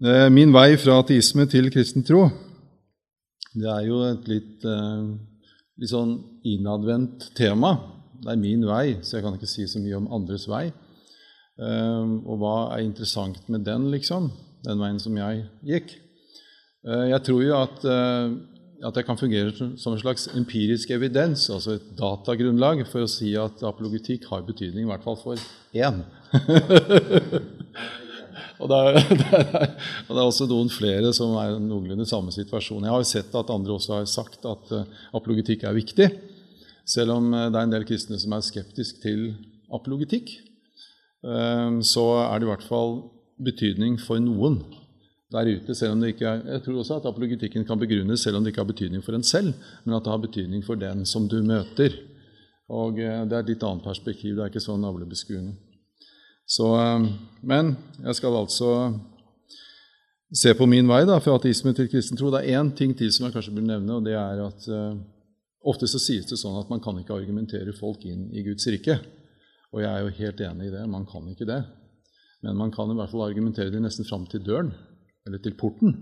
Eh, min vei fra ateisme til kristen tro, det er jo et litt, eh, litt sånn innadvendt tema. Det er min vei, så jeg kan ikke si så mye om andres vei. Eh, og hva er interessant med den, liksom? Den veien som jeg gikk. Jeg tror jo at, at jeg kan fungere som en slags empirisk evidens, altså et datagrunnlag, for å si at apologetikk har betydning, i hvert fall for én. Og det, er, det, er, og det, er, også noen flere som er noenlunde i samme situasjon. Jeg har jo sett at andre også har sagt at uh, apologetikk er viktig, selv om uh, det er en del kristne som er skeptisk til apologetikk. Uh, så er det i hvert fall betydning for noen der ute. selv om det ikke er, Jeg tror også at apologetikken kan begrunnes selv om det ikke har betydning for en selv, men at det har betydning for den som du møter. Og Det er et litt annet perspektiv. Det er ikke så navlebeskuende. Så, eh, men jeg skal altså se på min vei da, fra ateisme til kristen tro. Det er én ting til som jeg kanskje bør nevne, og det er at uh, ofte så sies det sånn at man kan ikke argumentere folk inn i Guds rike. Og jeg er jo helt enig i det. Man kan ikke det. Men man kan i hvert fall argumentere det nesten fram til døren, eller til porten.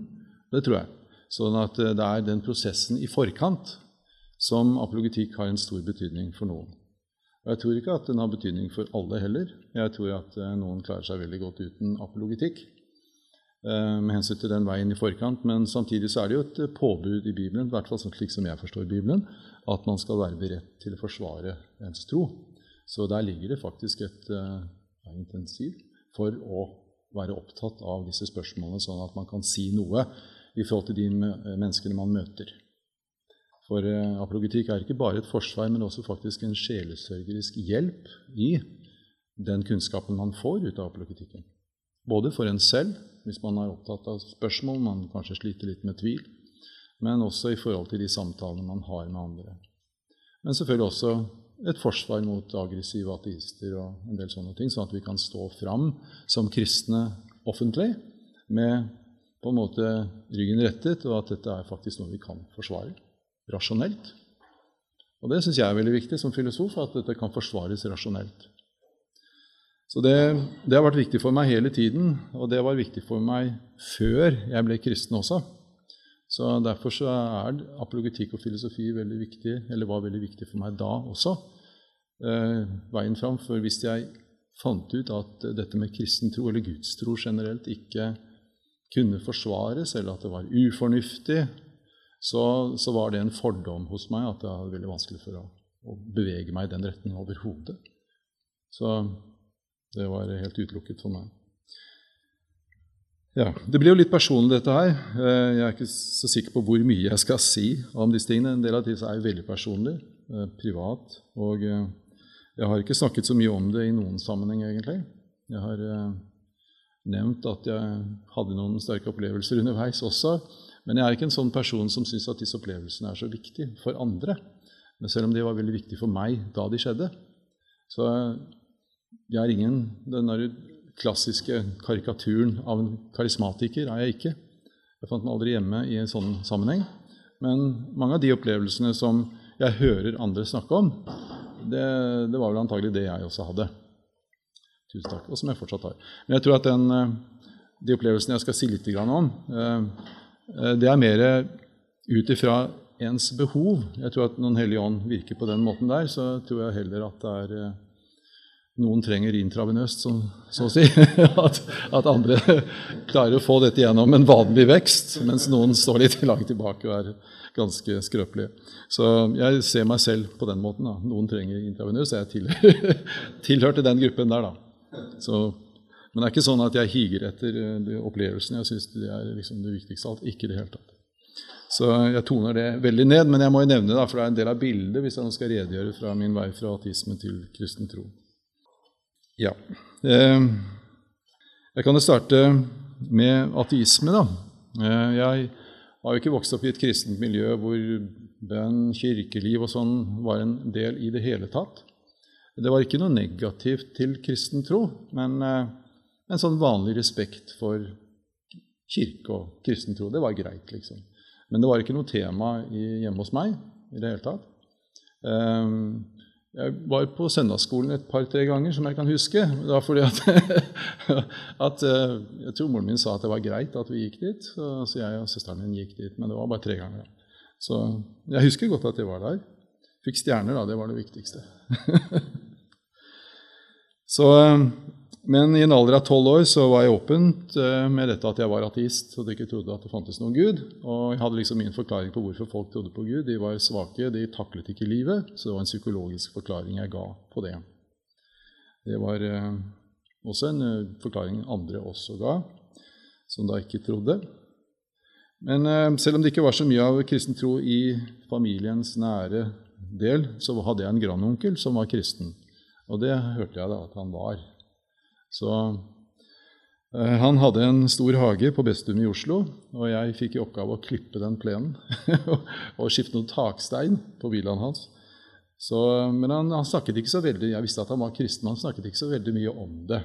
Det tror jeg. Sånn at uh, det er den prosessen i forkant som apologetikk har en stor betydning for noen. Og Jeg tror ikke at den har betydning for alle heller. Jeg tror at eh, noen klarer seg veldig godt uten apologitikk eh, med hensyn til den veien i forkant. Men samtidig så er det jo et eh, påbud i Bibelen, i hvert fall slik som jeg forstår Bibelen, at man skal være beredt til å forsvare ens tro. Så der ligger det faktisk et uh, intensiv for å være opptatt av disse spørsmålene, sånn at man kan si noe i forhold til de menneskene man møter. For eh, apologetikk er ikke bare et forsvar, men også faktisk en sjelesørgerisk hjelp i den kunnskapen man får ut av apologetikken. Både for en selv, hvis man er opptatt av spørsmål, man kanskje sliter litt med tvil, men også i forhold til de samtalene man har med andre. Men selvfølgelig også et forsvar mot aggressive ateister og en del sånne ting, sånn at vi kan stå fram som kristne offentlig med på en måte ryggen rettet, og at dette er faktisk noe vi kan forsvare rasjonelt. Og det syns jeg er veldig viktig som filosof, at dette kan forsvares rasjonelt. Så det, det, har vært viktig for meg hele tiden, og det var viktig for meg før jeg ble kristen også. Så Derfor så er apologetikk og filosofi veldig viktig, eller var veldig viktig for meg da også. Eh, veien fram, for Hvis jeg fant ut at dette med kristen tro, eller gudstro generelt, ikke kunne forsvares, eller at det var ufornuftig, så, så, var det en fordom hos meg at det var veldig vanskelig for å, å bevege meg i den retten overhodet. Så det var helt utelukket for meg. Ja, Det blir jo litt personlig, dette her. Eh, jeg er ikke så sikker på hvor mye jeg skal si om disse tingene. En del av disse er jo veldig personlig, eh, privat. Og eh, jeg har ikke snakket så mye om det i noen sammenheng, egentlig. Jeg har nevnt at jeg hadde noen sterke opplevelser underveis også. Men jeg er ikke en sånn person som syns at disse opplevelsene er så viktige for andre. Men selv om de var veldig viktige for meg da de skjedde. Så jeg er ingen den klassiske karikaturen av en karismatiker er jeg ikke. Jeg fant meg aldri hjemme i en sånn sammenheng. Men mange av de opplevelsene som jeg hører andre snakke om, det, det var vel antagelig det jeg også hadde. Tusen takk. Og som jeg fortsatt har. Men jeg tror at den, eh, de opplevelsene jeg skal si litt om, eh, Eh, det er mer ut ifra ens behov. Jeg tror at når Den hellige ånd virker på den måten der, så tror jeg heller at det er eh, noen trenger intravenøst, så, så å si. At, at, andre klarer å få dette gjennom en vanlig vekst, mens noen står litt langt tilbake og er ganske skrøpelige. Så jeg ser meg selv på den måten. Da. Noen trenger intravenøst, jeg tilhørte den gruppen der. da. Så men det er ikke sånn at jeg higer etter opplevelsene. opplevelsen. Jeg syns det er liksom det viktigste av alt. Ikke i det hele tatt. Så jeg toner det veldig ned. Men jeg må jo nevne det, for det er en del av bildet hvis jeg nå skal redegjøre fra min vei fra ateisme til kristen tro. Ja. Eh, jeg kan jo starte med ateisme, da. Eh, jeg har jo ikke vokst opp i et kristent miljø hvor bønn, kirkeliv og sånn var en del i det hele tatt. Det var ikke noe negativt til kristen tro, men en sånn vanlig respekt for kirke og kristen tro. Det var greit, liksom. Men det var ikke noe tema hjemme hos meg i det hele tatt. Ehm, jeg var på søndagsskolen et par-tre ganger, som jeg kan huske. Det var fordi at, at, eh, Jeg tror moren min sa at det var greit at vi gikk dit. Så, jeg og søsteren min gikk dit, men det var bare tre ganger. Så jeg husker godt at jeg var der. Fikk stjerner, da. Det var det viktigste. så, eh, men i en alder av tolv år så var jeg åpent eh, med dette at jeg var ateist og ikke trodde at det fantes noen Gud. Og jeg hadde liksom min forklaring på hvorfor folk trodde på Gud. De var svake, de taklet ikke livet. Så det var en psykologisk forklaring jeg ga på det. Det var eh, også en eh, forklaring andre også ga, som da ikke trodde. Men selv om det ikke var så mye av kristen tro i familiens nære del, så hadde jeg en grandonkel som var kristen. Og det hørte jeg da at han var. Så eh, han hadde en stor hage på Bestum i Oslo, og jeg fikk i oppgave å klippe den plenen og skifte noen takstein på villaen hans. Så, men han, han, snakket ikke så veldig, Jeg visste at han var kristen, han snakket ikke så veldig mye om det.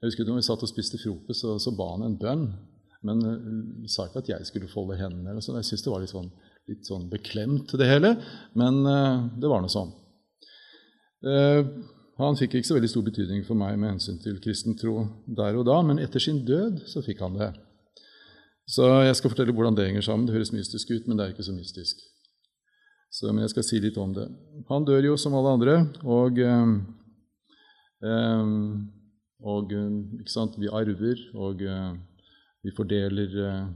Jeg husker når vi satt og spiste frokost, så, så ba han en bønn. Men uh, sa ikke at jeg skulle folde hendene. eller sånn. Jeg syntes det var litt sånn, litt sånn beklemt, det hele. Men uh, det var nå sånn. Uh, han fikk ikke så veldig stor betydning for meg med hensyn til kristen tro der og da, men etter sin død så fikk han det. Så jeg skal fortelle hvordan det henger sammen. Det høres mystisk ut, men det er ikke så mystisk. Så, men jeg skal si litt om det. Han dør jo som alle andre, og, øh, og ikke sant, vi arver, og øh, vi fordeler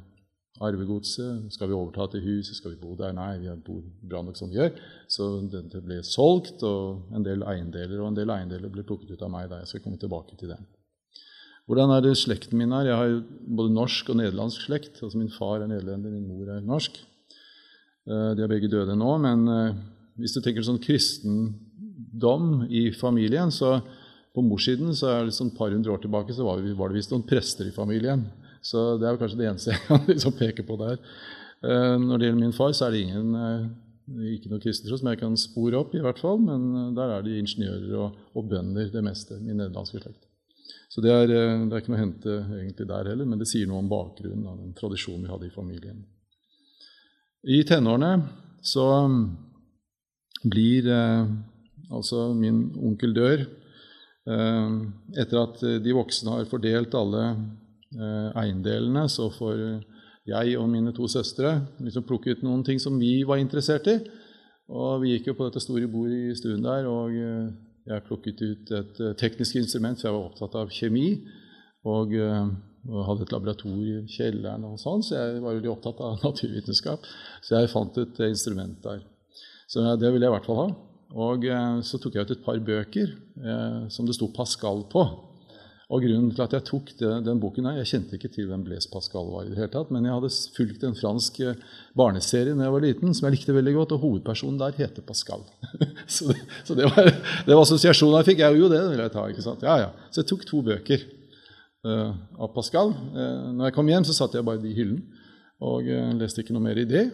arvegodset. Skal vi overta til huset? Skal vi bo der? Nei, vi bor bra nok som vi gjør. Så det ble solgt, og en del eiendeler og en del eiendeler ble plukket ut av meg. da Jeg skal komme tilbake til det. Hvordan er det slekten min er? Jeg har både norsk og nederlandsk slekt. altså Min far er nederlender, min mor er norsk. Eh, de er begge døde nå. Men eh, hvis du tenker sånn kristendom i familien, så på morssiden så er det sånn par hundre år tilbake så var det visst noen prester i familien. Så det er kanskje det eneste jeg kan liksom peke på der. Eh, når det gjelder min far, så er det ingen, eh, ikke noe kristentro som jeg kan spore opp, i hvert fall, men eh, der er de ingeniører og, og bønder, det meste, min nederlandske slekt. Så det er, det er, ikke noe å hente egentlig der heller, men det sier noe om bakgrunnen av den tradisjonen vi hadde i familien. I tenårene så blir altså min onkel dør etter at de voksne har fordelt alle eiendelene, så får jeg og mine to søstre liksom plukke ut noen ting som vi var interessert i. Og vi gikk jo på dette store bordet i stuen der, og eh, jeg plukket ut et eh, teknisk instrument, for jeg var opptatt av kjemi. Og, og hadde et laboratorium i kjelleren, og sånn, så jeg var veldig opptatt av naturvitenskap. Så jeg fant et instrument der. Så det ville jeg i hvert fall ha. Og så tok jeg ut et par bøker eh, som det sto Pascal på. Og grunnen til at jeg tok det, den boken her, Jeg kjente ikke til hvem Blaise Pascal var, i det hele tatt, men jeg hadde fulgt en fransk eh, barneserie da jeg var liten, som jeg likte veldig godt, og hovedpersonen der heter Pascal. så, det, så det, var, det var assosiasjonen jeg fikk. Jeg jo det, vil jeg ta. ikke sant? Ja, ja. Så jeg tok to bøker uh, av Pascal. Uh, når jeg kom hjem, så satte jeg bare de i hyllen og uh, leste ikke noe mer i det.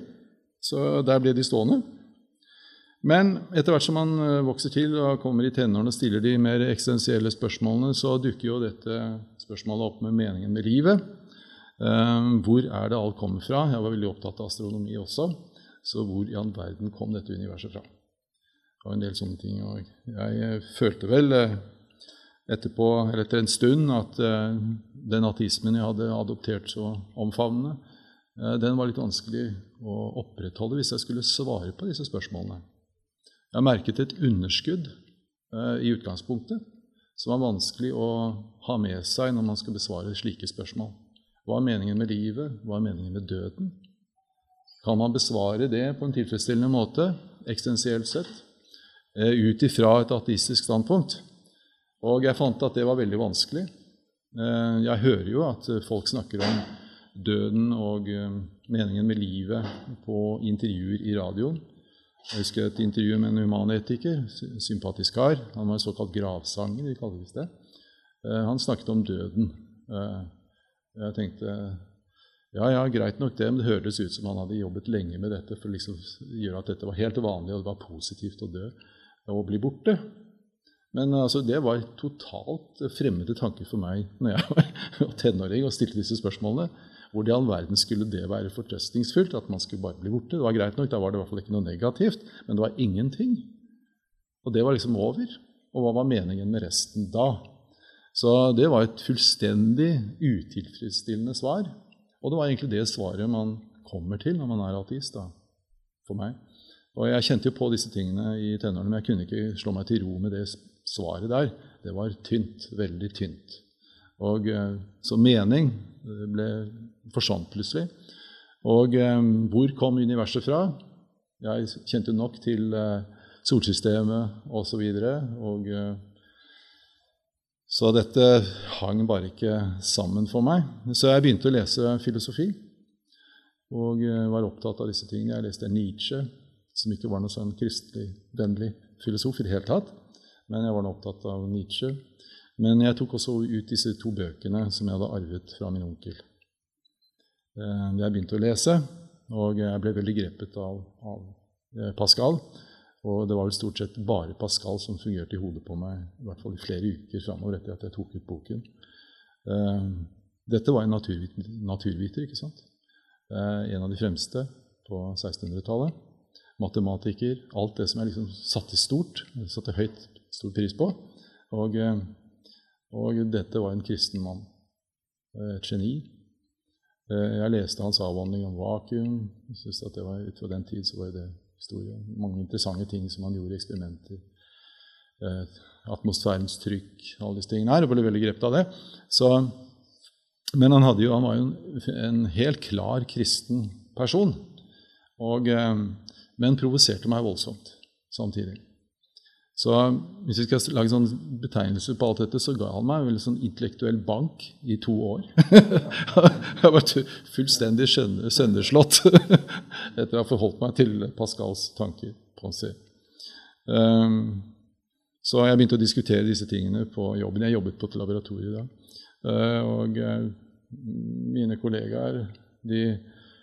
Så der ble de stående. Men etter hvert som man eh, vokser til og kommer i tenårene og stiller de mer eksistensielle spørsmålene, så dukker jo dette spørsmålet opp med meningen med livet. Eh, hvor er det alt kommer fra? Jeg var veldig opptatt av astronomi også. Så hvor i all verden kom dette universet fra? Det var en del sånne ting. Og jeg eh, følte vel etterpå, eller etter en stund at den ateismen jeg hadde adoptert så omfavnende, den var litt vanskelig å opprettholde hvis jeg skulle svare på disse spørsmålene. Jeg har merket et underskudd eh, i utgangspunktet som er vanskelig å ha med seg når man skal besvare slike spørsmål. Hva er meningen med livet? Hva er meningen med døden? Kan man besvare det på en tilfredsstillende måte, eksistensielt sett, eh, ut ifra et ateistisk standpunkt? Og jeg fant at det var veldig vanskelig. Eh, jeg hører jo at folk snakker om døden og meningen med livet på intervjuer i radioen. Jeg husker et intervju med en humanetiker, sympatisk kar. Han var en såkalt gravsanger, vi kaller det det. Eh, han snakket om døden. Eh, jeg tenkte ja, ja, greit nok det, men det hørtes ut som han hadde jobbet lenge med dette for å liksom gjøre at dette var helt vanlig, og det var positivt å dø og bli borte. Men altså, det var totalt fremmede tanker for meg når jeg var tenåring og stilte disse spørsmålene. Hvor i all verden skulle det være fortrøstningsfullt? At man skulle bare bli borte? Det var greit nok, da var det i hvert fall ikke noe negativt, men det var ingenting. Og det var liksom over. Og hva var meningen med resten da? Så det var et fullstendig utilfredsstillende svar. Og det var egentlig det svaret man kommer til når man er ateist, da, for meg. Og jeg kjente jo på disse tingene i tenårene, men jeg kunne ikke slå meg til ro med det svaret der. Det var tynt. Veldig tynt. Og eh, Så mening ble forsvant plutselig. Og eh, hvor kom universet fra? Jeg kjente nok til eh, solsystemet osv. Og, så videre, og så dette hang bare ikke sammen for meg. Så jeg begynte å lese filosofi og eh, var opptatt av disse tingene. Jeg leste Nietzsche, som ikke var noe sånn kristelig vennlig filosof i det hele tatt. Men jeg var nå opptatt av Nietzsche. Men jeg tok også ut disse to bøkene som jeg hadde arvet fra min onkel. Eh, jeg begynte å lese, og jeg ble veldig grepet av, av eh, Pascal. Og det var vel stort sett bare Pascal som fungerte i hodet på meg i hvert fall i flere uker framover etter at jeg tok ut boken. Uh, dette var en naturviter, naturviter ikke sant? En av de fremste på 1600-tallet. Matematiker. Alt det som jeg liksom satte stort, satte høyt stor pris på. Og, og dette var en kristen mann. Et geni. Jeg leste hans avhandling om vakuum. Jeg synes at det var, Ut den tid så var det historie. Mange interessante ting som han gjorde, eksperimenter. Eh, atmosfærens trykk, alle disse tingene her. Jeg ble veldig grepet av det. Så, men han, jo, han, var jo en, en, helt klar kristen person. Og, eh, men provoserte meg voldsomt samtidig. Så hvis vi skal lage sånn betegnelse på alt dette, så ga han meg en sånn intellektuell bank i to år. jeg var fullstendig sønderslått etter å ha forholdt meg til Pascals tanker. på Um, så jeg begynte å diskutere disse tingene på jobben. Jeg jobbet på et laboratorium da. Uh, og uh, mine kollegaer de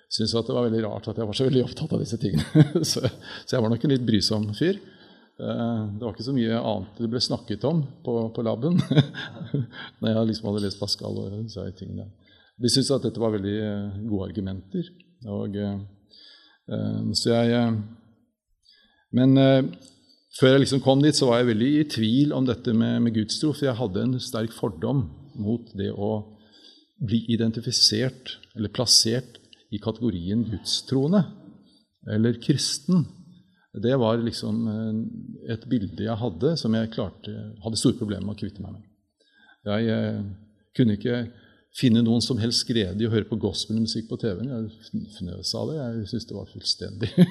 syntes at det var veldig rart at jeg var så veldig opptatt av disse tingene. så jeg var nok en litt brysom fyr. Eh, det var ikke så mye annet det ble snakket om på, på laben når jeg liksom hadde lest Pascal og disse tingene. De syntes at dette var veldig eh, gode argumenter. Og, eh, så jeg Men før jeg liksom kom dit, så var jeg veldig i tvil om dette med, med gudstro, for jeg hadde en sterk fordom mot det å bli identifisert eller plassert i kategorien gudstroende eller kristen. Det var liksom eh, et bilde jeg hadde som jeg klarte, hadde store problemer med å kvitte meg med. Jeg eh, kunne ikke finne noen som helst glede i å høre på gospelmusikk på TV-en. Jeg fnøs av det. Jeg syntes det var fullstendig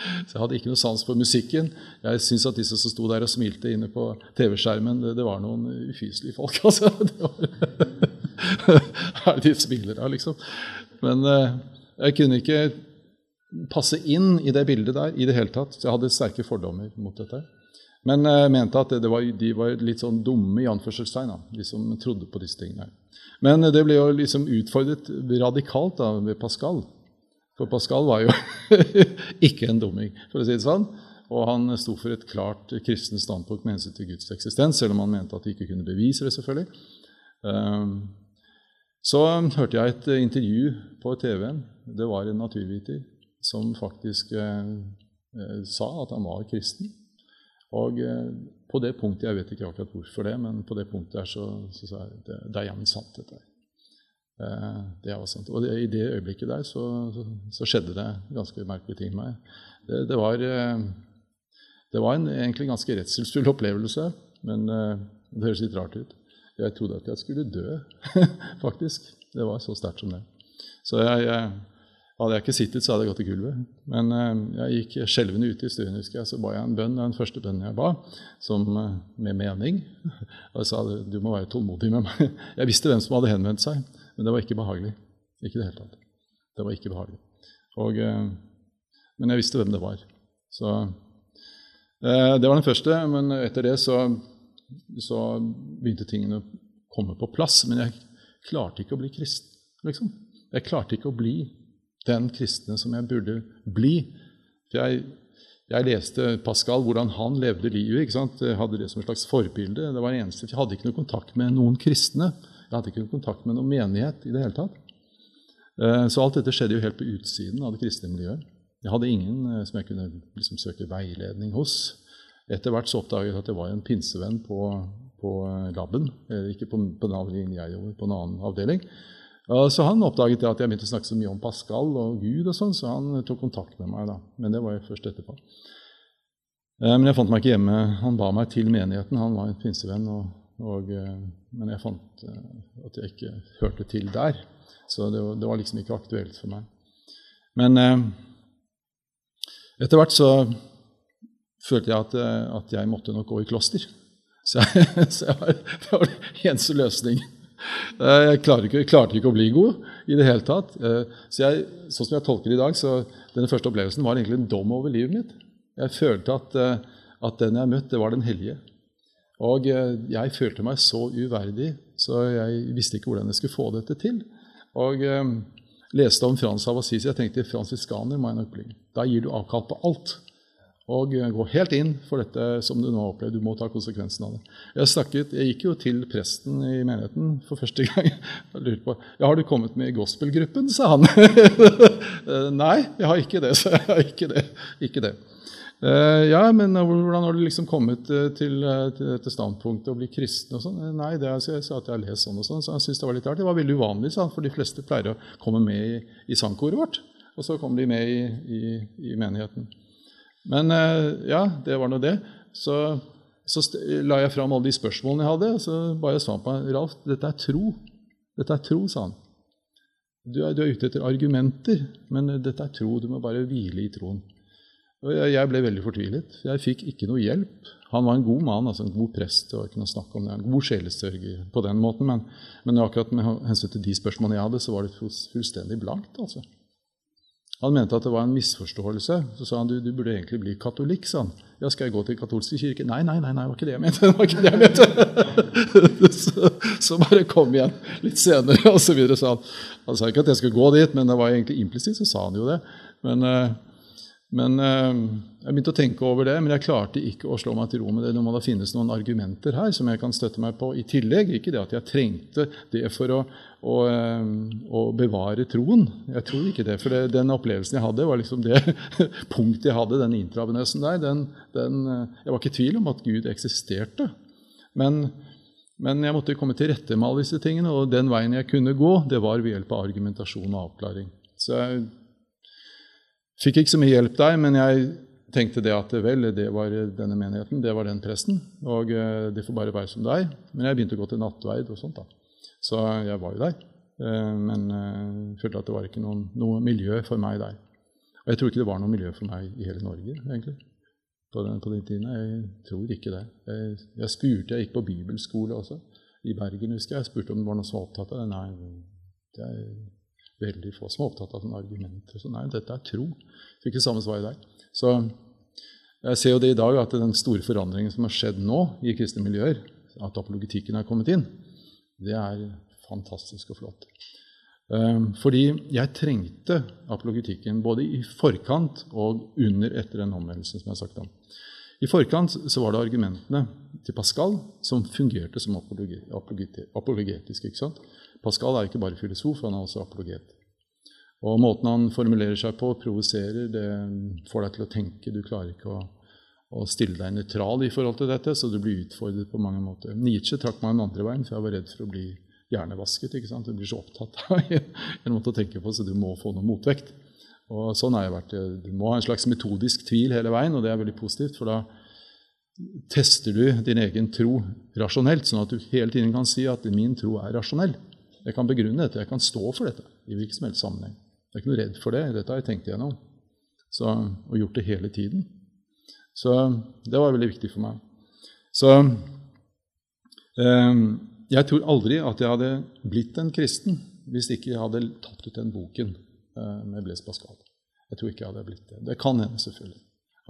Så jeg hadde ikke noe sans for musikken. Jeg syns at disse som sto der og smilte inne på TV-skjermen, det, det, var noen ufyselige folk. altså. Hva er de smiler av, liksom? Men uh, jeg kunne ikke passe inn i det bildet der i det hele tatt. Så jeg hadde sterke fordommer mot dette. Men jeg uh, mente at det var, de var litt sånn dumme, i anførselstegn, de som trodde på disse tingene. Men uh, det ble jo liksom utfordret radikalt da, ved Pascal. For Pascal var jo ikke en dumming, for å si det sånn. Og han sto for et klart kristent standpunkt med hensyn til Guds eksistens, selv om han mente at de ikke kunne bevise det, selvfølgelig. Um, så hørte jeg et intervju på TV-en. Det var en naturviter som faktisk eh, eh, sa at han var kristen. Og eh, på det punktet Jeg vet ikke akkurat hvorfor det, men på det punktet der så, så sa jeg det, det er jammen sant, dette her. Det er sant. Og det, i det øyeblikket der så, så, så, skjedde det ganske merkelige ting med meg. Det, det var, det var en egentlig ganske redselsfull opplevelse, men det høres litt rart ut. Jeg trodde at jeg skulle dø, faktisk. Det var så sterkt som det. Så jeg, jeg hadde jeg ikke sittet, så hadde jeg gått i gulvet. Men uh, jeg gikk skjelvende ut i stuen, husker jeg, så ba jeg en bønn. Den første bønnen jeg ba, som, uh, med mening. Og jeg sa du må være tålmodig med meg. Jeg visste hvem som hadde henvendt seg, men det var ikke behagelig. Ikke i det hele tatt. Det var ikke behagelig. Og, uh, men jeg visste hvem det var. Så det var den første. Men etter det så, så begynte tingene å komme på plass. Men jeg klarte ikke å bli kristen, liksom. Jeg klarte ikke å bli den kristne som jeg burde bli. For jeg, jeg leste Pascal, hvordan han levde livet. ikke sant? Jeg hadde det som et slags forbilde. Det var eneste, Jeg hadde ikke noe kontakt med noen kristne. Jeg hadde ikke noe kontakt med noen menighet i det hele tatt. Eh, så alt dette skjedde jo helt på utsiden av det kristne miljøet. Jeg hadde ingen eh, som jeg kunne liksom søke veiledning hos. Etter hvert så oppdaget jeg at det var en pinsevenn på, på laben. Ikke på, på den avdelingen jeg jobber, på en annen avdeling. Så han oppdaget at jeg begynte å snakke så mye om Pascal og Gud, og sånn, så han tok kontakt med meg. da. Men det var jo først etterpå. Men jeg fant meg ikke hjemme. Han ba meg til menigheten. Han var en pinsevenn. Og, og, men jeg fant at jeg ikke hørte til der. Så det, det var liksom ikke aktuelt for meg. Men etter hvert så følte jeg at, at, jeg måtte nok gå i kloster. Så, jeg, så jeg var, det var den eneste løsningen. Jeg klarte ikke, klarte ikke, å bli god i det hele tatt. Så jeg, sånn som jeg tolker det i dag, så denne første opplevelsen var egentlig en dom over livet mitt. Jeg følte at, at den jeg møtte, var den hellige. Og jeg følte meg så uverdig, så jeg visste ikke hvordan jeg skulle få dette til. Og leste om Frans av Assisi. Jeg tenkte fransiskaner må jeg. Da gir du avkall på alt. Og gå helt inn for dette som du nå har opplevd. Du må ta konsekvensen av det. Jeg, snakket, jeg gikk jo til presten i menigheten for første gang. Jeg lurte på ja, 'Har du kommet med i gospelgruppen?' sa han. Nei, jeg har ikke det, sa jeg. Ikke det. Ikke det. Uh, ja, men hvordan har du liksom kommet til, dette standpunktet å bli kristen? og sånn? Nei, det er, så jeg sa at jeg har lest sånn og sånn, så han syntes det var litt rart. Det var veldig uvanlig, sa han, for de fleste pleier å komme med i, i sangkoret vårt. Og så kommer de med i, i, i menigheten. Men ja, det var nå det. Så, så la jeg fram alle de spørsmålene jeg hadde, og så ba jeg svar på Ralf, dette er tro. Dette er tro, sa han. Du er, du er ute etter argumenter, men dette er tro. Du må bare hvile i troen. Og jeg ble veldig fortvilet. Jeg fikk ikke noe hjelp. Han var en god mann, altså en god prest. det var ikke noe snakk om det, En god sjelesørger på den måten. Men, men akkurat med hensyn til de spørsmålene jeg hadde, så var det fullstendig blankt. altså. Han mente at det var en misforståelse. Så sa han du, du burde egentlig bli katolikk. sa han. Ja, Skal jeg gå til katolske kirke? Nei, nei, nei, nei, det var ikke det jeg mente. det var ikke det jeg mente. så, så, bare kom igjen litt senere, og så videre. sa Han Han sa ikke at jeg skulle gå dit, men det var egentlig implisitt, så sa han jo det. Men... Men eh, Jeg begynte å tenke over det, men jeg klarte ikke å slå meg til ro med det. Det må da finnes noen argumenter her som jeg kan støtte meg på i tillegg. Ikke det at jeg trengte det for å, å, eh, å bevare troen. Jeg tror ikke det. For det, den opplevelsen jeg hadde, var liksom det punktet jeg hadde, den intravenøsen der. Den, den, eh, jeg var ikke i tvil om at Gud eksisterte. Men, men jeg måtte komme til rette med alle disse tingene, og den veien jeg kunne gå, det var ved hjelp av argumentasjon og avklaring. Så jeg Fikk ikke så mye hjelp der, men jeg tenkte det at vel, det var denne menigheten, det var den presten, og eh, det får bare være som det er. Men jeg begynte å gå til nattverd og sånt. da. Så jeg var jo der. Eh, men jeg eh, følte at det var ikke noen, noe miljø for meg der. Og jeg tror ikke det var noe miljø for meg i hele Norge, egentlig. På den, på den tiden. Jeg tror ikke det. Jeg, jeg, spurte, jeg gikk på bibelskole også, i Bergen, husker jeg. Jeg spurte om det var noen som var opptatt av det. Nei, det er veldig få som er opptatt av sånne argumenter. Så nei, dette er tro. Fikk det samme svaret der. Så jeg ser jo det i dag, at den store forandringen som har skjedd nå i kristne miljøer, at apologetikken er kommet inn, det er fantastisk og flott. Ehm, fordi jeg trengte apologetikken både i forkant og under etter den omvendelsen som jeg har sagt om. I forkant så var det argumentene til Pascal som fungerte som apologetiske. ikke sant? Pascal er ikke bare filosof, han er også apologet. Og Måten han formulerer seg på, provoserer, det får deg til å tenke. Du klarer ikke å, å, stille deg nøytral i forhold til dette, så du blir utfordret på mange måter. Nietzsche trakk meg den andre veien, for jeg var redd for å bli hjernevasket. ikke sant? Du blir så opptatt av en måte å tenke på, så du må få noe motvekt. Og sånn har jeg vært. Du må ha en slags metodisk tvil hele veien, og det er veldig positivt. for da tester du din egen tro rasjonelt, sånn at du hele tiden kan si at min tro er rasjonell. Jeg kan begrunne dette, jeg kan stå for dette i hvilken som helst sammenheng. Jeg er ikke noe redd for det. Dette har jeg tenkt igjennom så, og gjort det hele tiden. Så det var veldig viktig for meg. Så eh, jeg tror aldri at jeg hadde blitt en kristen hvis ikke jeg hadde tatt ut den boken eh, med Blaise Pascal. Jeg tror ikke jeg hadde blitt det. Det kan hende, selvfølgelig,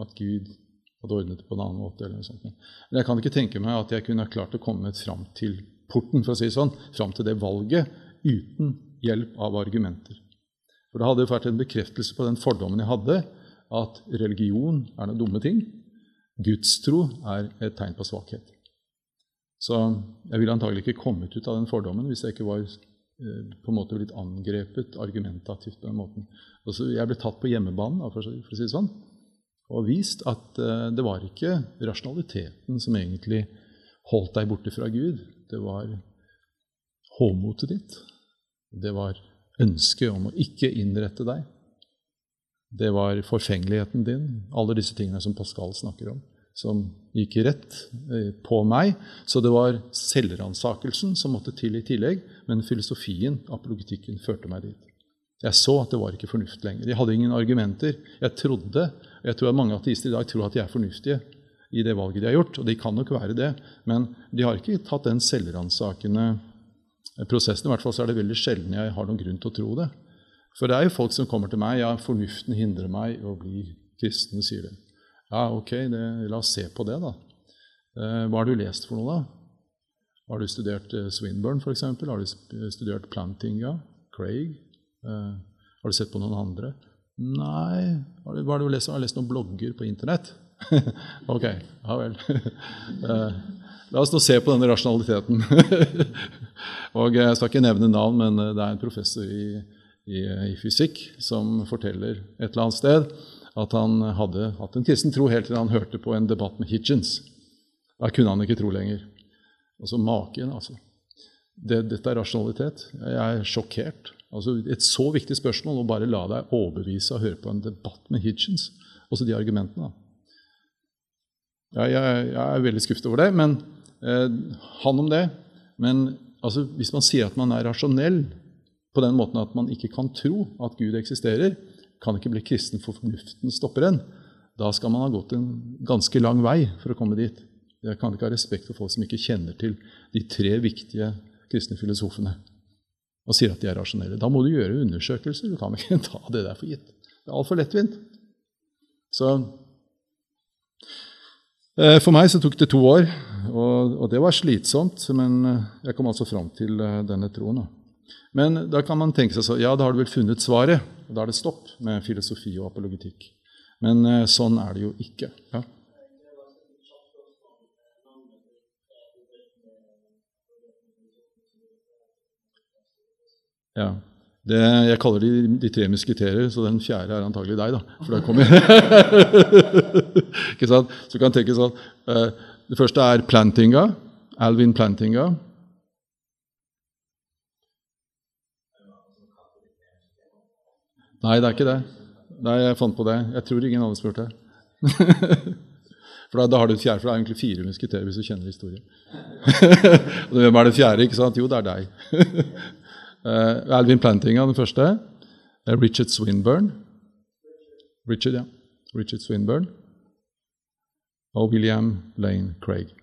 at Gud hadde ordnet det på en annen måte. eller noe sånt. Men jeg kan ikke tenke meg at jeg kunne klart å komme fram til porten, for å si sånn, fram til det valget uten hjelp av argumenter. For det hadde jo vært en bekreftelse på den fordommen jeg hadde, at religion er noen dumme ting. Gudstro er et tegn på svakhet. Så jeg ville antagelig ikke kommet ut av den fordommen hvis jeg ikke var eh, på en måte blitt angrepet argumentativt på den måten. Altså, jeg ble tatt på hjemmebanen, for å si det sånn. og vist at uh, det var ikke rasjonaliteten som egentlig holdt deg borte fra Gud. Det var håmotet ditt. Det var ønsket om å ikke innrette deg. Det var forfengeligheten din, alle disse tingene som Pascal snakker om, som gikk rett eh, på meg. Så det var selvransakelsen som måtte til i tillegg, men filosofien, apologitikken, førte meg dit. Jeg så at det var ikke fornuft lenger. Jeg hadde ingen argumenter. Jeg trodde, og jeg tror at mange ateister i dag tror at de er fornuftige i det valget de har gjort, og de kan nok være det, men de har ikke tatt den selvransakende prosessen. I hvert fall så er det veldig sjelden jeg har noen grunn til å tro det. For det er jo folk som kommer til meg ja, 'Fornuften hindrer meg å bli kristen', sier de. Ja, ok, det, la oss se på det, da. Eh, hva har du lest for noe, da? Har du studert eh, Swinburne, f.eks.? Har du studert Plantinga? Craig? Uh, har du sett på noen andre? Nei. Hva har du lest? Har du lest noen blogger på Internett? ok, ja vel. uh, la oss nå se på denne rasjonaliteten. og Jeg skal ikke nevne navn, men det er en professor i, i, i, fysikk som forteller et eller annet sted at han hadde hatt en kristen tro helt til han hørte på en debatt med Hitchens. Da kunne han ikke tro lenger. Altså maken, altså. Det, dette er rasjonalitet. Jeg er sjokkert. Altså Et så viktig spørsmål å bare la deg overbevise og høre på en debatt med Hitchens. Også de argumentene. Ja, jeg, jeg, er veldig skuffet over det, men eh, han om det. Men altså, hvis man sier at man er rasjonell på den måten at man ikke kan tro at Gud eksisterer, kan ikke bli kristen for fornuften stopper en. Da skal man ha gått en ganske lang vei for å komme dit. Jeg kan ikke ha respekt for folk som ikke kjenner til de tre viktige kristne filosofene og sier at de er rasjonelle. Da må du gjøre undersøkelser. Du kan ikke ta det der for gitt. Det er altfor lettvint. Så For meg så tok det to år, og, og, det var slitsomt. Men eh, jeg kom altså fram til eh, denne troen. Men da kan man tenke seg så, ja, da har du vel funnet svaret. og Da er det stopp med filosofi og apologitikk. Men sånn er det jo ikke. Ja. Ja. Det, jeg kaller de de tre musketerer, så den fjerde er antagelig deg. da, for der kommer Ikke sant? Så du kan tenke sånn uh, Det første er Plantinga. Alvin Plantinga. Nei, det er ikke det. Nei, Jeg fant på det. Jeg tror ingen andre spurte. for da, da, har du et fjerde, for det er egentlig fire musketerer hvis du kjenner historien. Hvem er det fjerde? ikke sant? Jo, det er deg. Uh, Alvin Plantinga, den første. Uh, Richard Swinburne. Richard, ja. Richard Swinburne. Og William Lane Craig.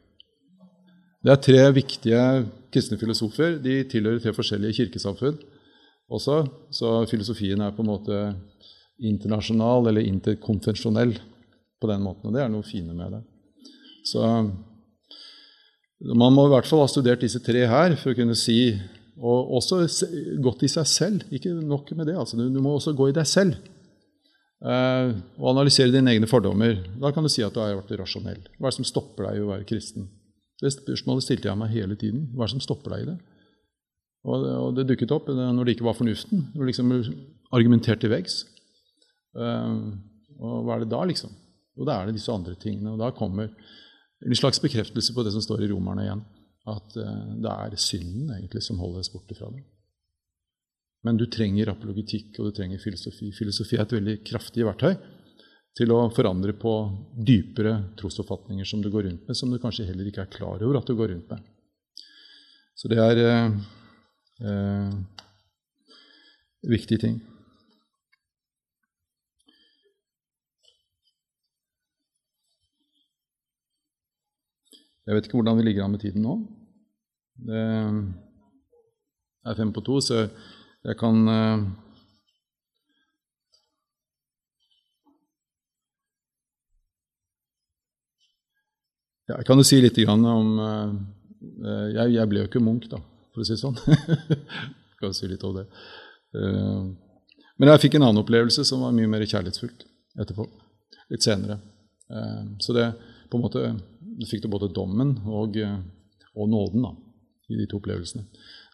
Det er tre viktige kristne filosofer. De tilhører tre forskjellige kirkesamfunn også, så filosofien er på en måte internasjonal eller interkonvensjonell på den måten. Og det er noe fine med det. Så man må i hvert fall ha studert disse tre her for å kunne si og også gått i seg selv. Ikke nok med det. Altså. Du, må også gå i deg selv eh, og analysere dine egne fordommer. Da kan du si at du har vært rasjonell. Hva er det som stopper deg i å være kristen? Det spørsmålet stilte jeg meg hele tiden. Hva er det som stopper deg i det? Og, og det dukket opp når det ikke var fornuften. Du liksom argumentert til veggs. Eh, og hva er det da, liksom? Jo, da er det disse andre tingene. Og da kommer en slags bekreftelse på det som står i Romerne igjen at eh, det er synden egentlig som holder oss borte fra det. Men du trenger apologitikk og du trenger filosofi. Filosofi er et veldig kraftig verktøy til å forandre på dypere trosoppfatninger som du går rundt med, som du kanskje heller ikke er klar over at du går rundt med. Så det er eh, eh, viktige ting. Jeg vet ikke hvordan vi ligger an med tiden nå. Det er fem på to, så jeg kan ja, Jeg kan jo si litt om eh, jeg, jeg, ble jo ikke Munch, da, for å si det sånn. jeg kan si litt om det. Eh, men jeg fikk en annen opplevelse som var mye mer kjærlighetsfullt etterpå. Litt senere. Så det på en måte fikk du både dommen og, og nåden da, i de to opplevelsene.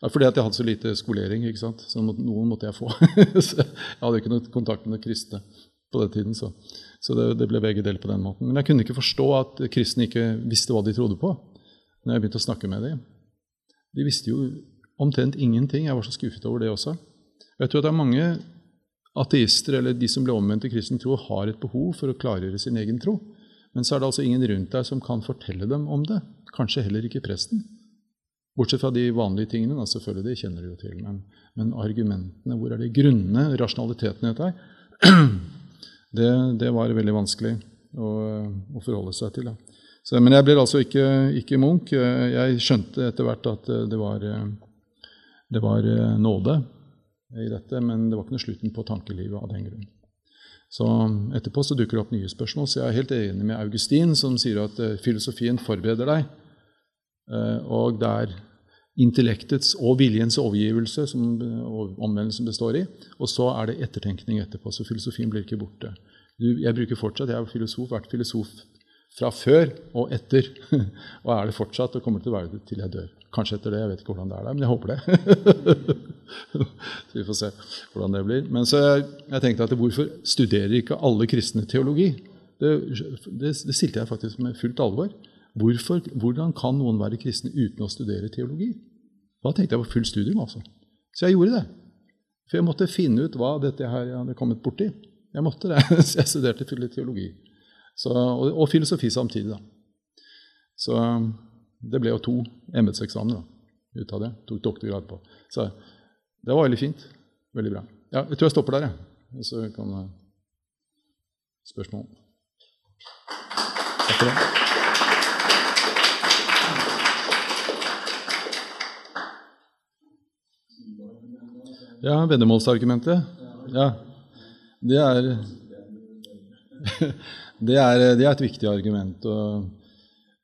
Fordi at jeg hadde så lite skolering, ikke sant? så noen måtte jeg få. jeg hadde ikke noe kontakt med kristne på den tiden. Så, så det, det, ble begge deler på den måten. Men jeg kunne ikke forstå at kristne ikke visste hva de trodde på, når jeg begynte å snakke med dem. De visste jo omtrent ingenting. Jeg var så skuffet over det også. Jeg tror at det er mange ateister eller de som ble omvendt til kristen tro, har et behov for å klargjøre sin egen tro. Men så er det altså ingen rundt deg som kan fortelle dem om det. Kanskje heller ikke presten. Bortsett fra de vanlige tingene, da, selvfølgelig, det kjenner du jo til. Men, men, argumentene, hvor er de grunnene, rasjonaliteten i dette, det, det, var veldig vanskelig å, å forholde seg til. Så, men jeg ble altså ikke, ikke munk. Jeg skjønte etter hvert at det var, det var nåde i dette, men det var ikke noe slutten på tankelivet av den grunn. Så Etterpå så dukker det opp nye spørsmål, så jeg er helt enig med Augustin, som sier at filosofien forbereder deg Eh, og det er intellektets og viljens overgivelse som omvendelsen består i. Og så er det ettertenkning etterpå. Så filosofien blir ikke borte. Jeg bruker fortsatt, jeg har filosof, vært filosof fra før og etter. og er det fortsatt og kommer til å være det til jeg dør. Kanskje etter det. Jeg vet ikke hvordan det er der, men jeg håper det. så vi får se hvordan det blir. Men så jeg, jeg tenkte at hvorfor studerer ikke alle kristne teologi? Det, det, det stilte jeg faktisk med fullt alvor. Hvorfor, hvordan kan noen være kristne uten å studere teologi? Da tenkte jeg på full studium. altså. Så jeg gjorde det. For jeg måtte finne ut hva dette her jeg hadde kommet borti. Jeg måtte det, så jeg studerte teologi. Så, og, og, filosofi samtidig. da. Så det ble jo to embetseksamener ut av det. Tok doktorgrad på. Så det var veldig fint. Veldig bra. Ja, jeg tror jeg stopper der, jeg. Så kan jeg Spørsmål? Takk for det. Ja, veddemålsargumentet. Ja. Det er, det er, det er et viktig argument. Og,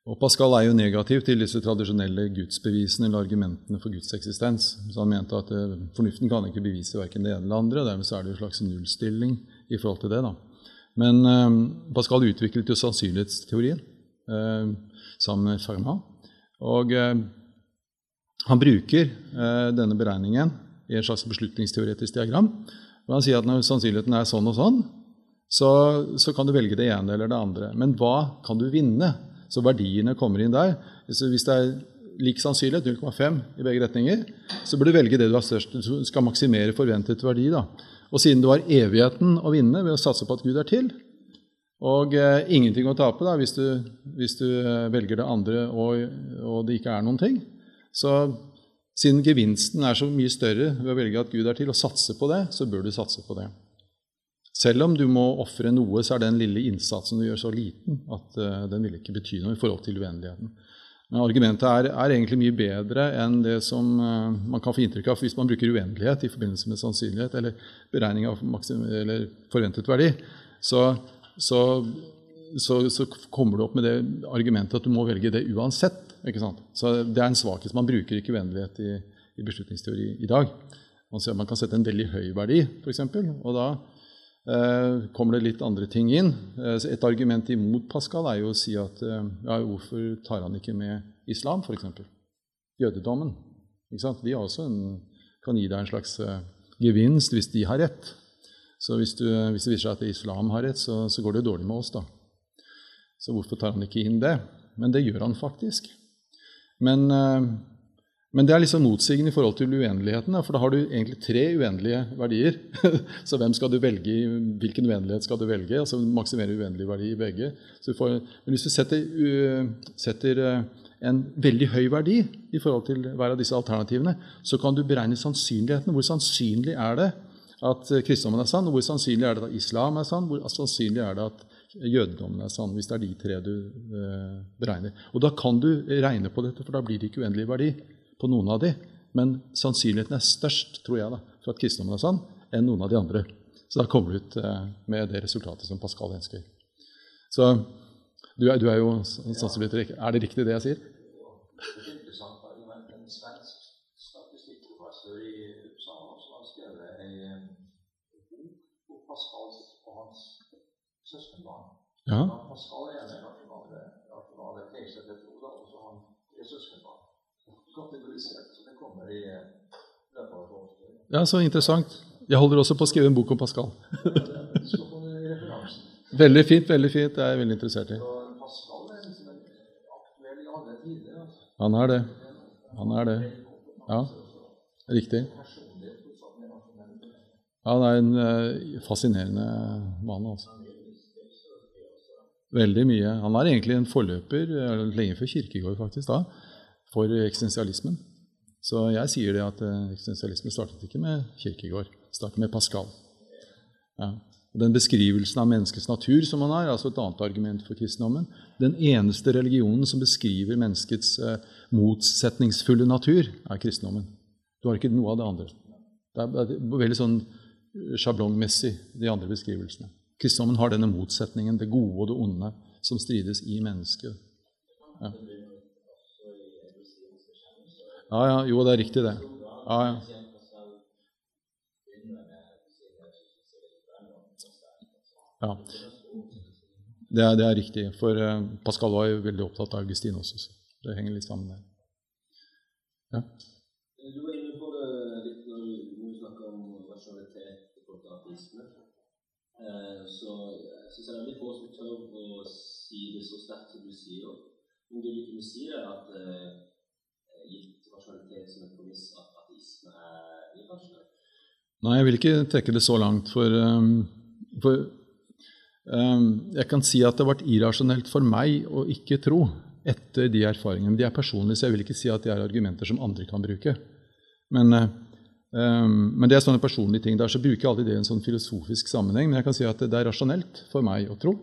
og, Pascal er jo negativ til disse tradisjonelle gudsbevisene eller argumentene for Guds eksistens. Så han mente at eh, fornuften kan ikke bevise verken det ene eller andre. Dermed Dermed er det en slags nullstilling i forhold til det. da. Men eh, Pascal utviklet jo sannsynlighetsteorien eh, sammen med Fermat. Og eh, han bruker eh, denne beregningen i en slags beslutningsteoretisk diagram. Og Han sier at når sannsynligheten er sånn og sånn, så, så, kan du velge det ene eller det andre. Men hva kan du vinne? Så verdiene kommer inn der. Så hvis det er lik sannsynlighet, 0,5 i begge retninger, så bør du velge det du har størst. Du skal maksimere forventet verdi. da. Og siden du har evigheten å vinne ved å satse på at Gud er til, og eh, ingenting å tape da, hvis du, hvis du eh, velger det andre og, og, det ikke er noen ting, så siden gevinsten er så mye større ved å velge at Gud er til, og satse på det, så bør du satse på det. Selv om du må ofre noe, så er den lille innsatsen du gjør, så liten at uh, den vil ikke bety noe i forhold til uendeligheten. Men argumentet er, er egentlig mye bedre enn det som uh, man kan få inntrykk av hvis man bruker uendelighet i forbindelse med sannsynlighet eller beregning av eller forventet verdi. Så, så, så, så kommer du opp med det argumentet at du må velge det uansett. Ikke sant? Så Det er en svakhet. Man bruker ikke uendelighet i, i, beslutningsteori i dag. Man, ser, man kan sette en veldig høy verdi, f.eks., og da kommer det litt andre ting inn. Eh, et argument imot Pascal er jo å si at eh, ja, hvorfor tar han ikke med islam, f.eks.? Jødedommen. Ikke sant? De også en, kan gi deg en slags eh, gevinst hvis de har rett. Så hvis, du, hvis, det viser seg at islam har rett, så, så går det dårlig med oss, da. Så hvorfor tar han ikke inn det? Men det gjør han faktisk. Men, eh, men, det er liksom motsigende i forhold til uendeligheten. For da har du egentlig tre uendelige verdier. Så hvem skal du velge? Hvilken uendelighet skal du velge? Altså maksimere uendelig verdi i begge. Får, men hvis du setter, setter, eh, en veldig høy verdi i forhold til hver av disse alternativene, så kan du beregne sannsynligheten. Hvor sannsynlig er det at kristendommen er sann? Hvor sannsynlig er det at islam er sann? Hvor sannsynlig er det at jødedommen er sann, hvis det er de tre du eh, beregner. Og Da kan du regne på dette, for da blir det ikke uendelig verdi på noen av de. Men sannsynligheten er størst tror jeg da, for at kristendommen er sann, enn noen av de andre. Så da kommer du ut eh, med det resultatet som Pascal ønsker. Så du er, du er jo sannsynligvis Er det riktig, det jeg sier? Ja. Ja, så interessant. Jeg holder også på å skrive en bok om Pascal. Veldig fint. veldig fint, Det er jeg veldig interessert i. Han er det. Han er det. Ja, riktig. Han er en fascinerende mann. altså. Veldig mye. Han er egentlig en forløper, lenge før Kirkegård faktisk, da, for eksistensialismen. Så jeg sier det at uh, eksistensialisme startet ikke med Kirkegård, startet med Pascal. Ja. Den beskrivelsen av menneskets natur som han har, altså et annet argument for kristendommen. Den eneste religionen som beskriver menneskets uh, motsetningsfulle natur, er kristendommen. Du har ikke noe av det andre. Det er, det veldig sånn sjablongmessig, de andre beskrivelsene. Kristendommen har denne motsetningen, det gode og det onde, som strides i mennesket. Ja. Ja, ja, jo, det er riktig, det. Ja, ja. ja. Det, er, det er riktig. For uh, Pascal var jo veldig opptatt av Augustin også, så det henger litt sammen der. Ja. Du var inne på det litt når du snakker om rasjonalitet til ateisme. Eh, så jeg syns det er veldig få som tør å si det så sterkt som du sier. Men det du kunne si, er at eh, gitt Nei, jeg vil ikke trekke det så langt. For, um, for um, jeg kan si at det har vært irrasjonelt for meg å ikke tro etter de erfaringene. De er personlige, så jeg vil ikke si at de er argumenter som andre kan bruke. Men, um, men det er sånne personlige ting. Der så bruker jeg alltid det i en sånn filosofisk sammenheng. Men jeg kan si at det er rasjonelt for meg å tro.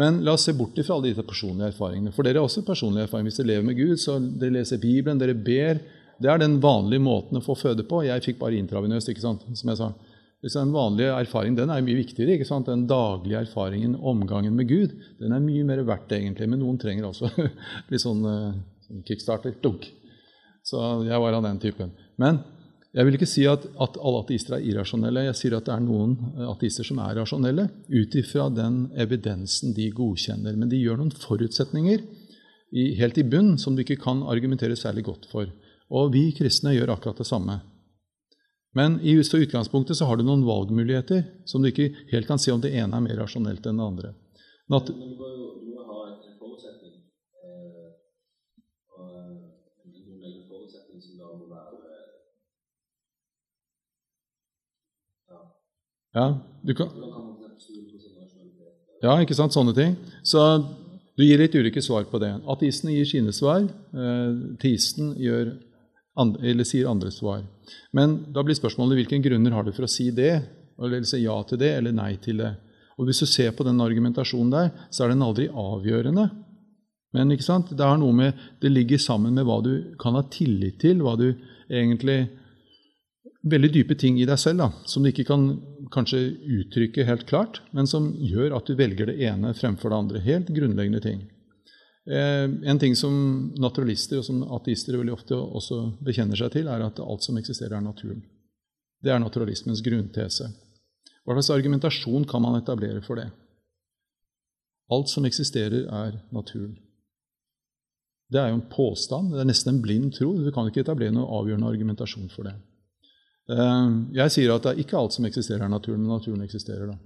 Men la oss se bort fra alle disse personlige erfaringene. For dere har også personlige erfaringer. Hvis dere lever med Gud, så dere leser Bibelen, dere ber. Det er den vanlige måten å få føde på. Jeg fikk bare intravenøst, ikke sant, som jeg sa. Den vanlige erfaringen den er mye viktigere. ikke sant? Den daglige erfaringen, omgangen med Gud, den er mye mer verdt, egentlig. Men noen trenger også litt sånn, sånn kickstarter. Dunk. Så jeg var av den typen. Men jeg vil ikke si at, at, alle ateister er irrasjonelle. Jeg sier at det er noen eh, ateister som er rasjonelle, ut ifra den evidensen de godkjenner. Men de gjør noen forutsetninger i, helt i bunn som du ikke kan argumentere særlig godt for. Og vi kristne gjør akkurat det samme. Men i utgangspunktet så har du noen valgmuligheter som du ikke helt kan si om det ene er mer rasjonelt enn det andre. Nat du må, du må ha en forutsetning. Eh, og en forutsetning som da må være Ja, kan, ja, ikke sant? Sånne ting. Så du gir litt ulike svar på det. Ateistene gir sine svar. Eh, teisten andre, sier andre svar. Men da blir spørsmålet hvilke grunner har du for å si det, eller si ja til det eller nei til det. Og Hvis du ser på den argumentasjonen der, så er den aldri avgjørende. Men ikke sant? det, har noe med, det ligger sammen med hva du kan ha tillit til, hva du egentlig veldig dype ting i deg selv da, som du ikke kan kanskje uttrykke helt klart, men som gjør at du velger det ene fremfor det andre. Helt grunnleggende ting. Eh, en ting som naturalister og som ateister veldig ofte også bekjenner seg til, er at alt som eksisterer, er naturen. Det er naturalismens grunntese. Hva slags argumentasjon kan man etablere for det? Alt som eksisterer, er naturen. Det er jo en påstand. Det er nesten en blind tro. Du kan ikke etablere noen avgjørende argumentasjon for det. Eh, jeg sier at det er ikke alt som eksisterer, er naturen, men naturen eksisterer. da.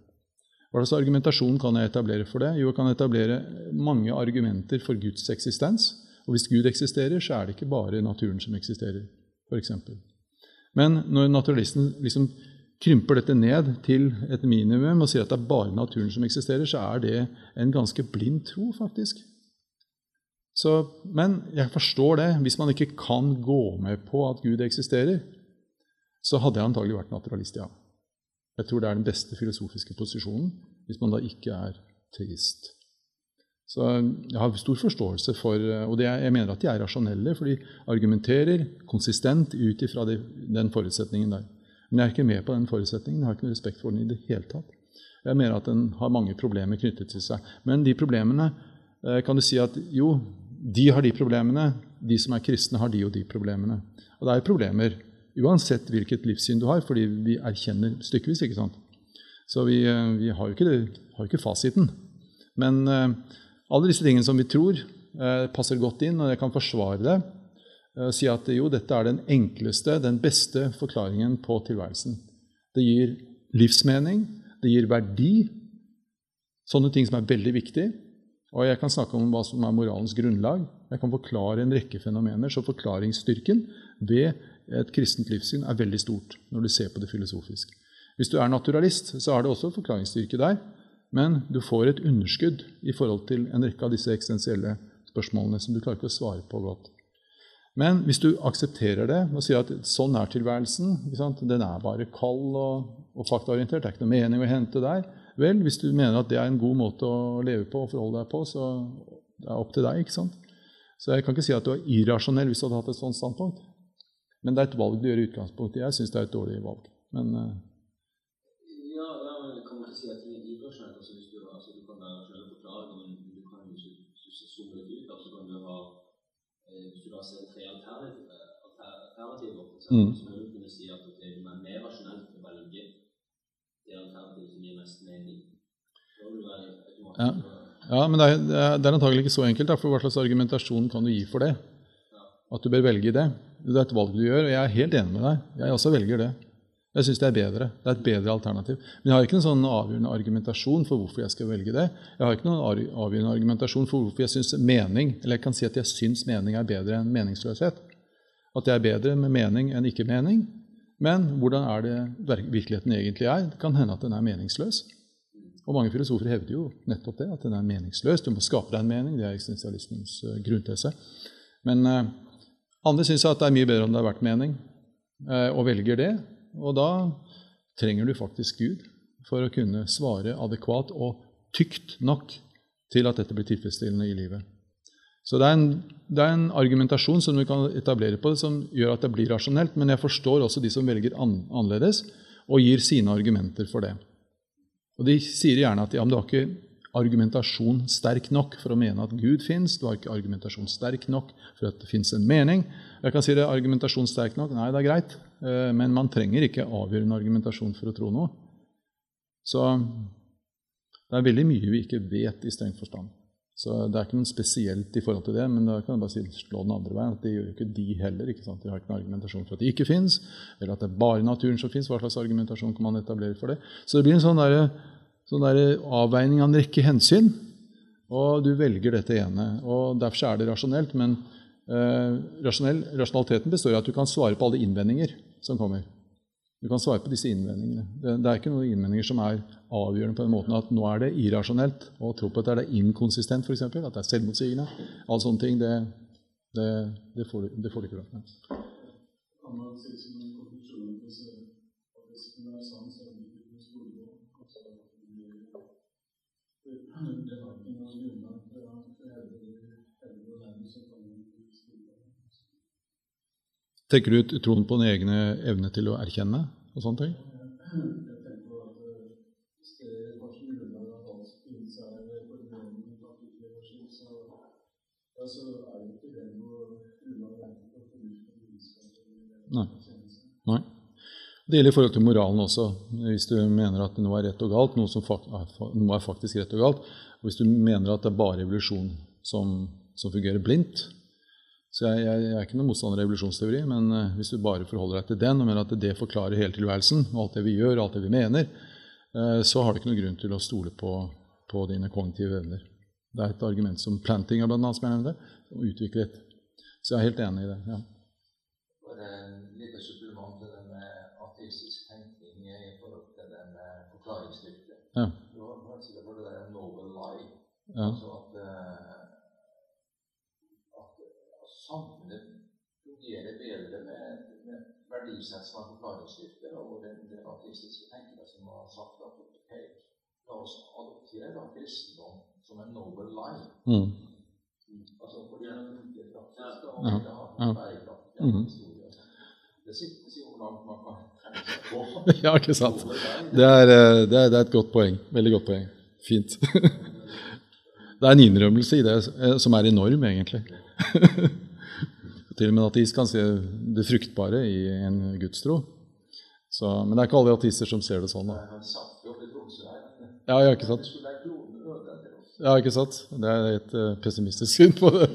Hva slags argumentasjon kan jeg etablere for det? Jo, jeg kan etablere mange argumenter for Guds eksistens. Og hvis Gud eksisterer, så er det ikke bare naturen som eksisterer, f.eks. Men når naturalisten liksom krymper dette ned til et minimum og sier at det er bare naturen som eksisterer, så er det en ganske blind tro, faktisk. Så, men jeg forstår det. Hvis man ikke kan gå med på at Gud eksisterer, så hadde jeg antagelig vært naturalist, ja. Jeg tror det er den beste filosofiske posisjonen hvis man da ikke er teist. Så jeg har stor forståelse for Og er, jeg mener at de er rasjonelle, for de argumenterer konsistent ut ifra den forutsetningen der. Men jeg er ikke med på den forutsetningen. Jeg har ikke noe respekt for den i det hele tatt. Jeg mener at den har mange problemer knyttet til seg. Men de problemene eh, kan du si at jo, de har de problemene. De som er kristne, har de og de problemene. Og det er problemer Uansett hvilket livssyn du har, fordi vi erkjenner stykkevis. ikke sant? Så vi, eh, vi har, jo ikke ikke fasiten. Men uh, alle disse tingene som vi tror, uh, passer godt inn, og jeg kan forsvare det. Uh, si at jo, dette er den enkleste, den beste forklaringen på tilværelsen. Det gir livsmening, det gir verdi. Sånne ting som er veldig viktige. Og jeg kan snakke om hva som er moralens grunnlag. Jeg kan forklare en rekke fenomener, så forklaringsstyrken ved et kristent livssyn er veldig stort når du ser på det filosofisk. Hvis du er naturalist, så har det også forklaringsstyrke der, men du får et underskudd i forhold til en rekke av disse eksistensielle spørsmålene som du klarer ikke å svare på godt. Men hvis du aksepterer det og sier at sånn er tilværelsen, den er bare kald og, og faktaorientert, det er ikke noe mening å hente der Vel, hvis du mener at det er en god måte å leve på og forholde deg på, så det er opp til deg. ikke sant? Så jeg kan ikke si at du er irrasjonell hvis du hadde hatt et sånt standpunkt. Men det er et valg du gjør i utgangspunktet. Jeg syns det er et dårlig valg. Men, uh, ja, ja, men kan man ikke si at ting er irrasjonelt? Altså, hvis du, altså, du kan være selv forklare, men du kan jo zoome litt ut. Altså, kan du ha, eh, hvis du da ser tre alternativer, alternativer mm. så må du kunne si at okay, du er mer rasjonelt å velge det alternativet som gir mest mening. Ja. ja, men det er, det er antagelig ikke så enkelt. Da, for Hva slags argumentasjon kan du gi for det? At du bør velge det. Det er et valg du gjør, og jeg er helt enig med deg. Jeg også velger det. Jeg syns det er bedre. Det er et bedre alternativ. Men jeg har ikke noen sånn avgjørende argumentasjon for hvorfor jeg skal velge det. Jeg har ikke noen avgjørende argumentasjon for hvorfor jeg syns mening eller jeg kan si at jeg syns mening er bedre enn meningsløshet. At det er bedre med mening enn ikke mening. Men hvordan er det virkeligheten egentlig er? Det kan hende at den er meningsløs. Og mange filosofer hevder jo nettopp det, at den er meningsløs. Du må skape deg en mening. Det er eksistensialismens uh, grunntese. Men uh, andre syns at det er mye bedre om det har vært mening, uh, og velger det. Og da trenger du faktisk Gud for å kunne svare adekvat og tykt nok til at dette blir tilfredsstillende i livet. Så det er, en, det er, en, argumentasjon som du kan etablere på det, som gjør at det blir rasjonelt. Men jeg forstår også de som velger an, annerledes og gir sine argumenter for det. Og De sier gjerne at ja, men du har ikke argumentasjon sterk nok for å mene at Gud fins. Du har ikke argumentasjon sterk nok for at det fins en mening. Jeg kan si det, argumentasjon sterk nok? Nei, det er greit. Eh, men man trenger ikke avgjørende argumentasjon for å tro noe. Så det er veldig mye vi ikke vet i streng forstand. Så det er ikke noe spesielt i forhold til det, men da kan jeg bare si, slå den andre veien. at Det gjør ikke de heller. ikke sant? De har ikke noen argumentasjon for at de ikke fins, eller at det er bare naturen som fins. Hva slags argumentasjon kan man etablere for det? Så det blir en sånn, der, sånn der avveining av en rekke hensyn, og du velger dette ene. og Derfor er det rasjonelt, men eh, rasjonell, rasjonaliteten består i at du kan svare på alle innvendinger som kommer. Du kan svare på disse innvendingene. Det, det, er ikke noen innvendinger som er avgjørende på den måten at nå er det irrasjonelt å tro på at det er inkonsistent, f.eks. At det er selvmotsigende. Alle sånne ting, det, det, det får, du ikke lov til. Kan man si som en konklusjon hvis det er sant, så det har ikke noe grunnlag for å hevde nærmest som kan Tenker du troen på din egne evne til å erkjenne og sånne ting? Nei. Nei. Det gjelder i forhold til moralen også. Hvis du mener at noe er rett og galt, noe, noe er faktisk rett og galt, og hvis du mener at det er bare evolusjon som, som fungerer blindt, så jeg, jeg, jeg, er ikke noen motstander av evolusjonsteori, men uh, hvis du bare forholder deg til den og mener at det forklarer hele tilværelsen, alt det vi gjør, alt det vi mener, uh, så har du ikke noen grunn til å stole på, på dine kognitive evner. Det er et argument som planting blant annet, som jeg nevnte, og utviklet. Så jeg er helt enig i det. ja. For et lite supplement til det med ateistisk tenkning i forhold til det forklaringsdyktighet. Ja. Sikkert hørt det der noble lie. Ja. Altså at uh, samfunnet fungerer bedre med, med verdisett som er forklaringsstyrker, og den, den ateistiske tenkere som har sagt at ok, la oss adoptere da kristendom som en noble lie. Mm. Altså for det er mye praktisk, og ja. det har bærekraftig mm. historie. Det sitter jo langt man kan. ja, ikke sant. Det er, eh, det, er, det er, et godt poeng. Veldig godt poeng. Fint. det er en innrømmelse i det eh, som er enorm, egentlig. Til og med en ateist kan se det fruktbare i en gudstro. Så, men det er ikke alle ateister som ser det sånn. Da. Ja, ja, ikke sant? Ja, ikke sant? Det er et uh, pessimistisk syn på det.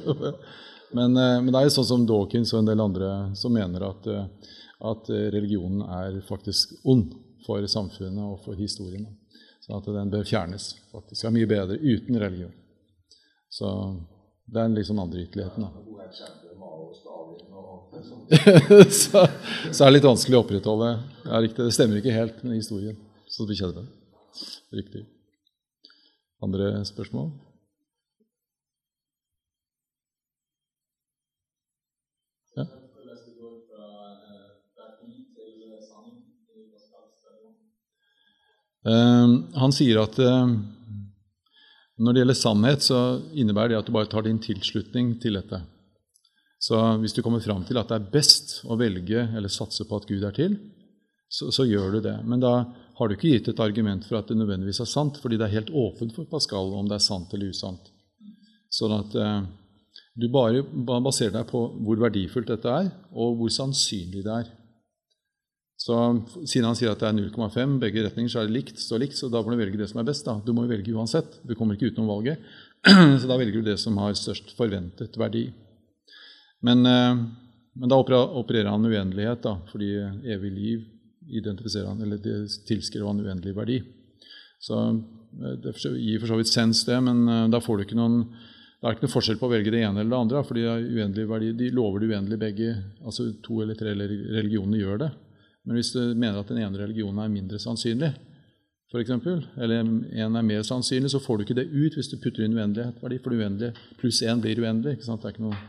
men, men, det er jo sånn som Dawkins og en del andre som mener at, at religionen er faktisk ond for samfunnet og for historien. Så at den bør fjernes. faktisk. Det er mye bedre uten religion. Så det er liksom andre ytterligheten. sånn. så, så er det litt vanskelig å opprettholde ja, riktig, Det stemmer ikke helt med historien. Så vi blir kjedelig. Riktig. Andre spørsmål? Han sier at eh, når det gjelder sannhet, så innebærer det at du bare tar din tilslutning til dette. Så hvis du kommer fram til at det er best å velge eller satse på at Gud er til, så, så, gjør du det. Men da har du ikke gitt et argument for at det nødvendigvis er sant, fordi det er helt åpent for Pascal om det er sant eller usant. Sånn at eh, du bare baserer deg på hvor verdifullt dette er, og hvor sannsynlig det er. Så Siden han sier at det er 0,5 begge retninger, så er det likt, så likt, så da må du velge det som er best. da. Du må velge uansett. Du kommer ikke utenom valget. Så da velger du det som har størst forventet verdi. Men, eh, men da opererer han uendelighet, da, fordi evig liv identifiserer han, eller tilskriver han uendelig verdi. Så eh, Det gir for så vidt sens, det, men eh, da får du ikke noen det er ikke noe forskjell på å velge det ene eller det andre. fordi uendelig verdi, De lover det uendelig begge. altså To eller tre religioner gjør det. Men hvis du mener at den ene religionen er mindre sannsynlig, for eksempel, eller en er mer sannsynlig, så får du ikke det ut hvis du putter inn uendelighetsverdi. For uendelig pluss én blir uendelig. ikke sant? Det er ikke noe,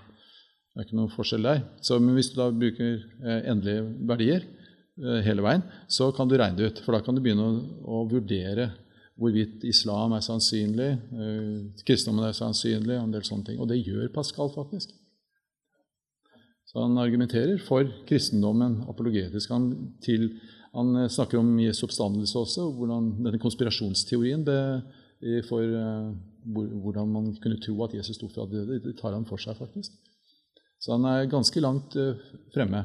er ikke noe forskjell der. Så, men hvis du da bruker eh, endelige verdier eh, hele veien, så kan du regne det ut. For da kan du begynne å, å vurdere hvorvidt islam er sannsynlig, eh, kristendommen er sannsynlig, og en del sånne ting. Og det gjør Pascal faktisk. Så han argumenterer for kristendommen apologetisk. Han, til, han eh, snakker om Jesu oppstandelse også, hvordan denne konspirasjonsteorien det, for uh, hvordan man kunne tro at Jesus sto fra døde, det tar han for seg, faktisk. Så han er ganske langt fremme.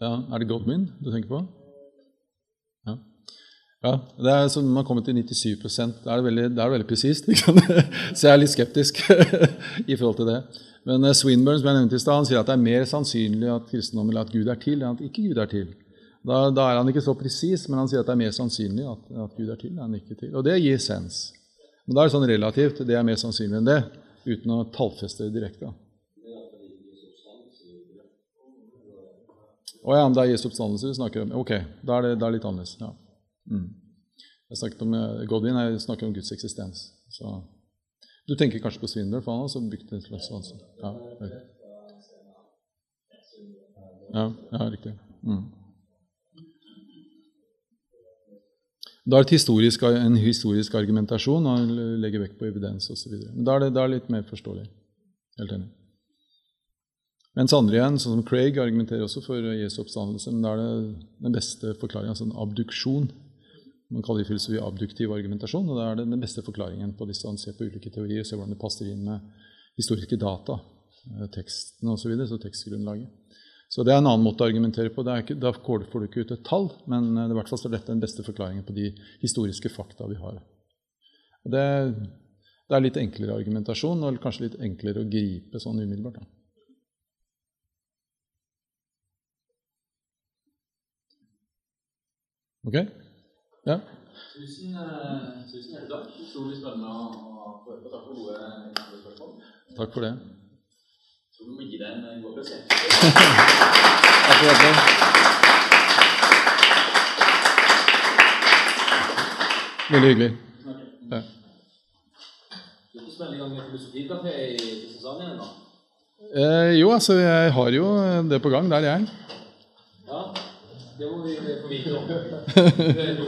Ja, er det Godwin du tenker på? Ja. ja det er sånn, Man kommer til 97 Da er det veldig, det er veldig presist. Så jeg er litt skeptisk i forhold til det. Men uh, Swinburne som jeg nevnte i sted, han sier at det er mer sannsynlig at kristendommen eller at Gud er til, enn at ikke Gud er til. Da, da er han ikke så presis, men han sier at det er mer sannsynlig at, at Gud er til enn ikke til. Og det gir sens. Men da er det sånn relativt. Det er mer sannsynlig enn det, uten å tallfeste det direkte. Å ja, men det er Jesu oppstandelse vi snakker om. Ok, da er det, det er litt annerledes. Ja. Mm. Jeg snakket om eh, Godwin, jeg snakker om Guds eksistens. Så. Du tenker kanskje på Svindel, for han har også bygd et slags altså. ja, ja, ja, riktig. Mm. Da er det historisk, en historisk argumentasjon, og legger vekt på evidens osv. Men da er det litt mer forståelig. Helt enig. Mens andre igjen, sånn som Craig, argumenterer også for Jesu oppstandelse. Men da er det den beste forklaringen, altså en abduksjon. Man kaller det filosofi abduktiv argumentasjon. og Da er det den beste forklaringen på disse. Han ser på ulike teorier, ser hvordan det passer inn med historiske data, eh, tekstene osv., så, videre, så tekstgrunnlaget. Så det er en annen måte å argumentere på. Ikke, da får du ikke ut et tall, men eh, i hvert fall dette den beste forklaringen på de historiske fakta vi har. Og det, det er litt enklere argumentasjon, og kanskje litt enklere å gripe sånn umiddelbart. Da. Ok? Ja? Tusen, uh, tusen hjertelig takk. Utrolig spennende å få høre på. Takk for gode spørsmål. Takk for det. Jeg tror vi må gi deg en god plassering. Takk for det. Veldig hyggelig. Ja. Du ikke spille i gang med filosofikafé i Kristiansand igjen, da? Eh, jo, altså, jeg har jo det på gang der, jeg. Ja, det må vi få vite om.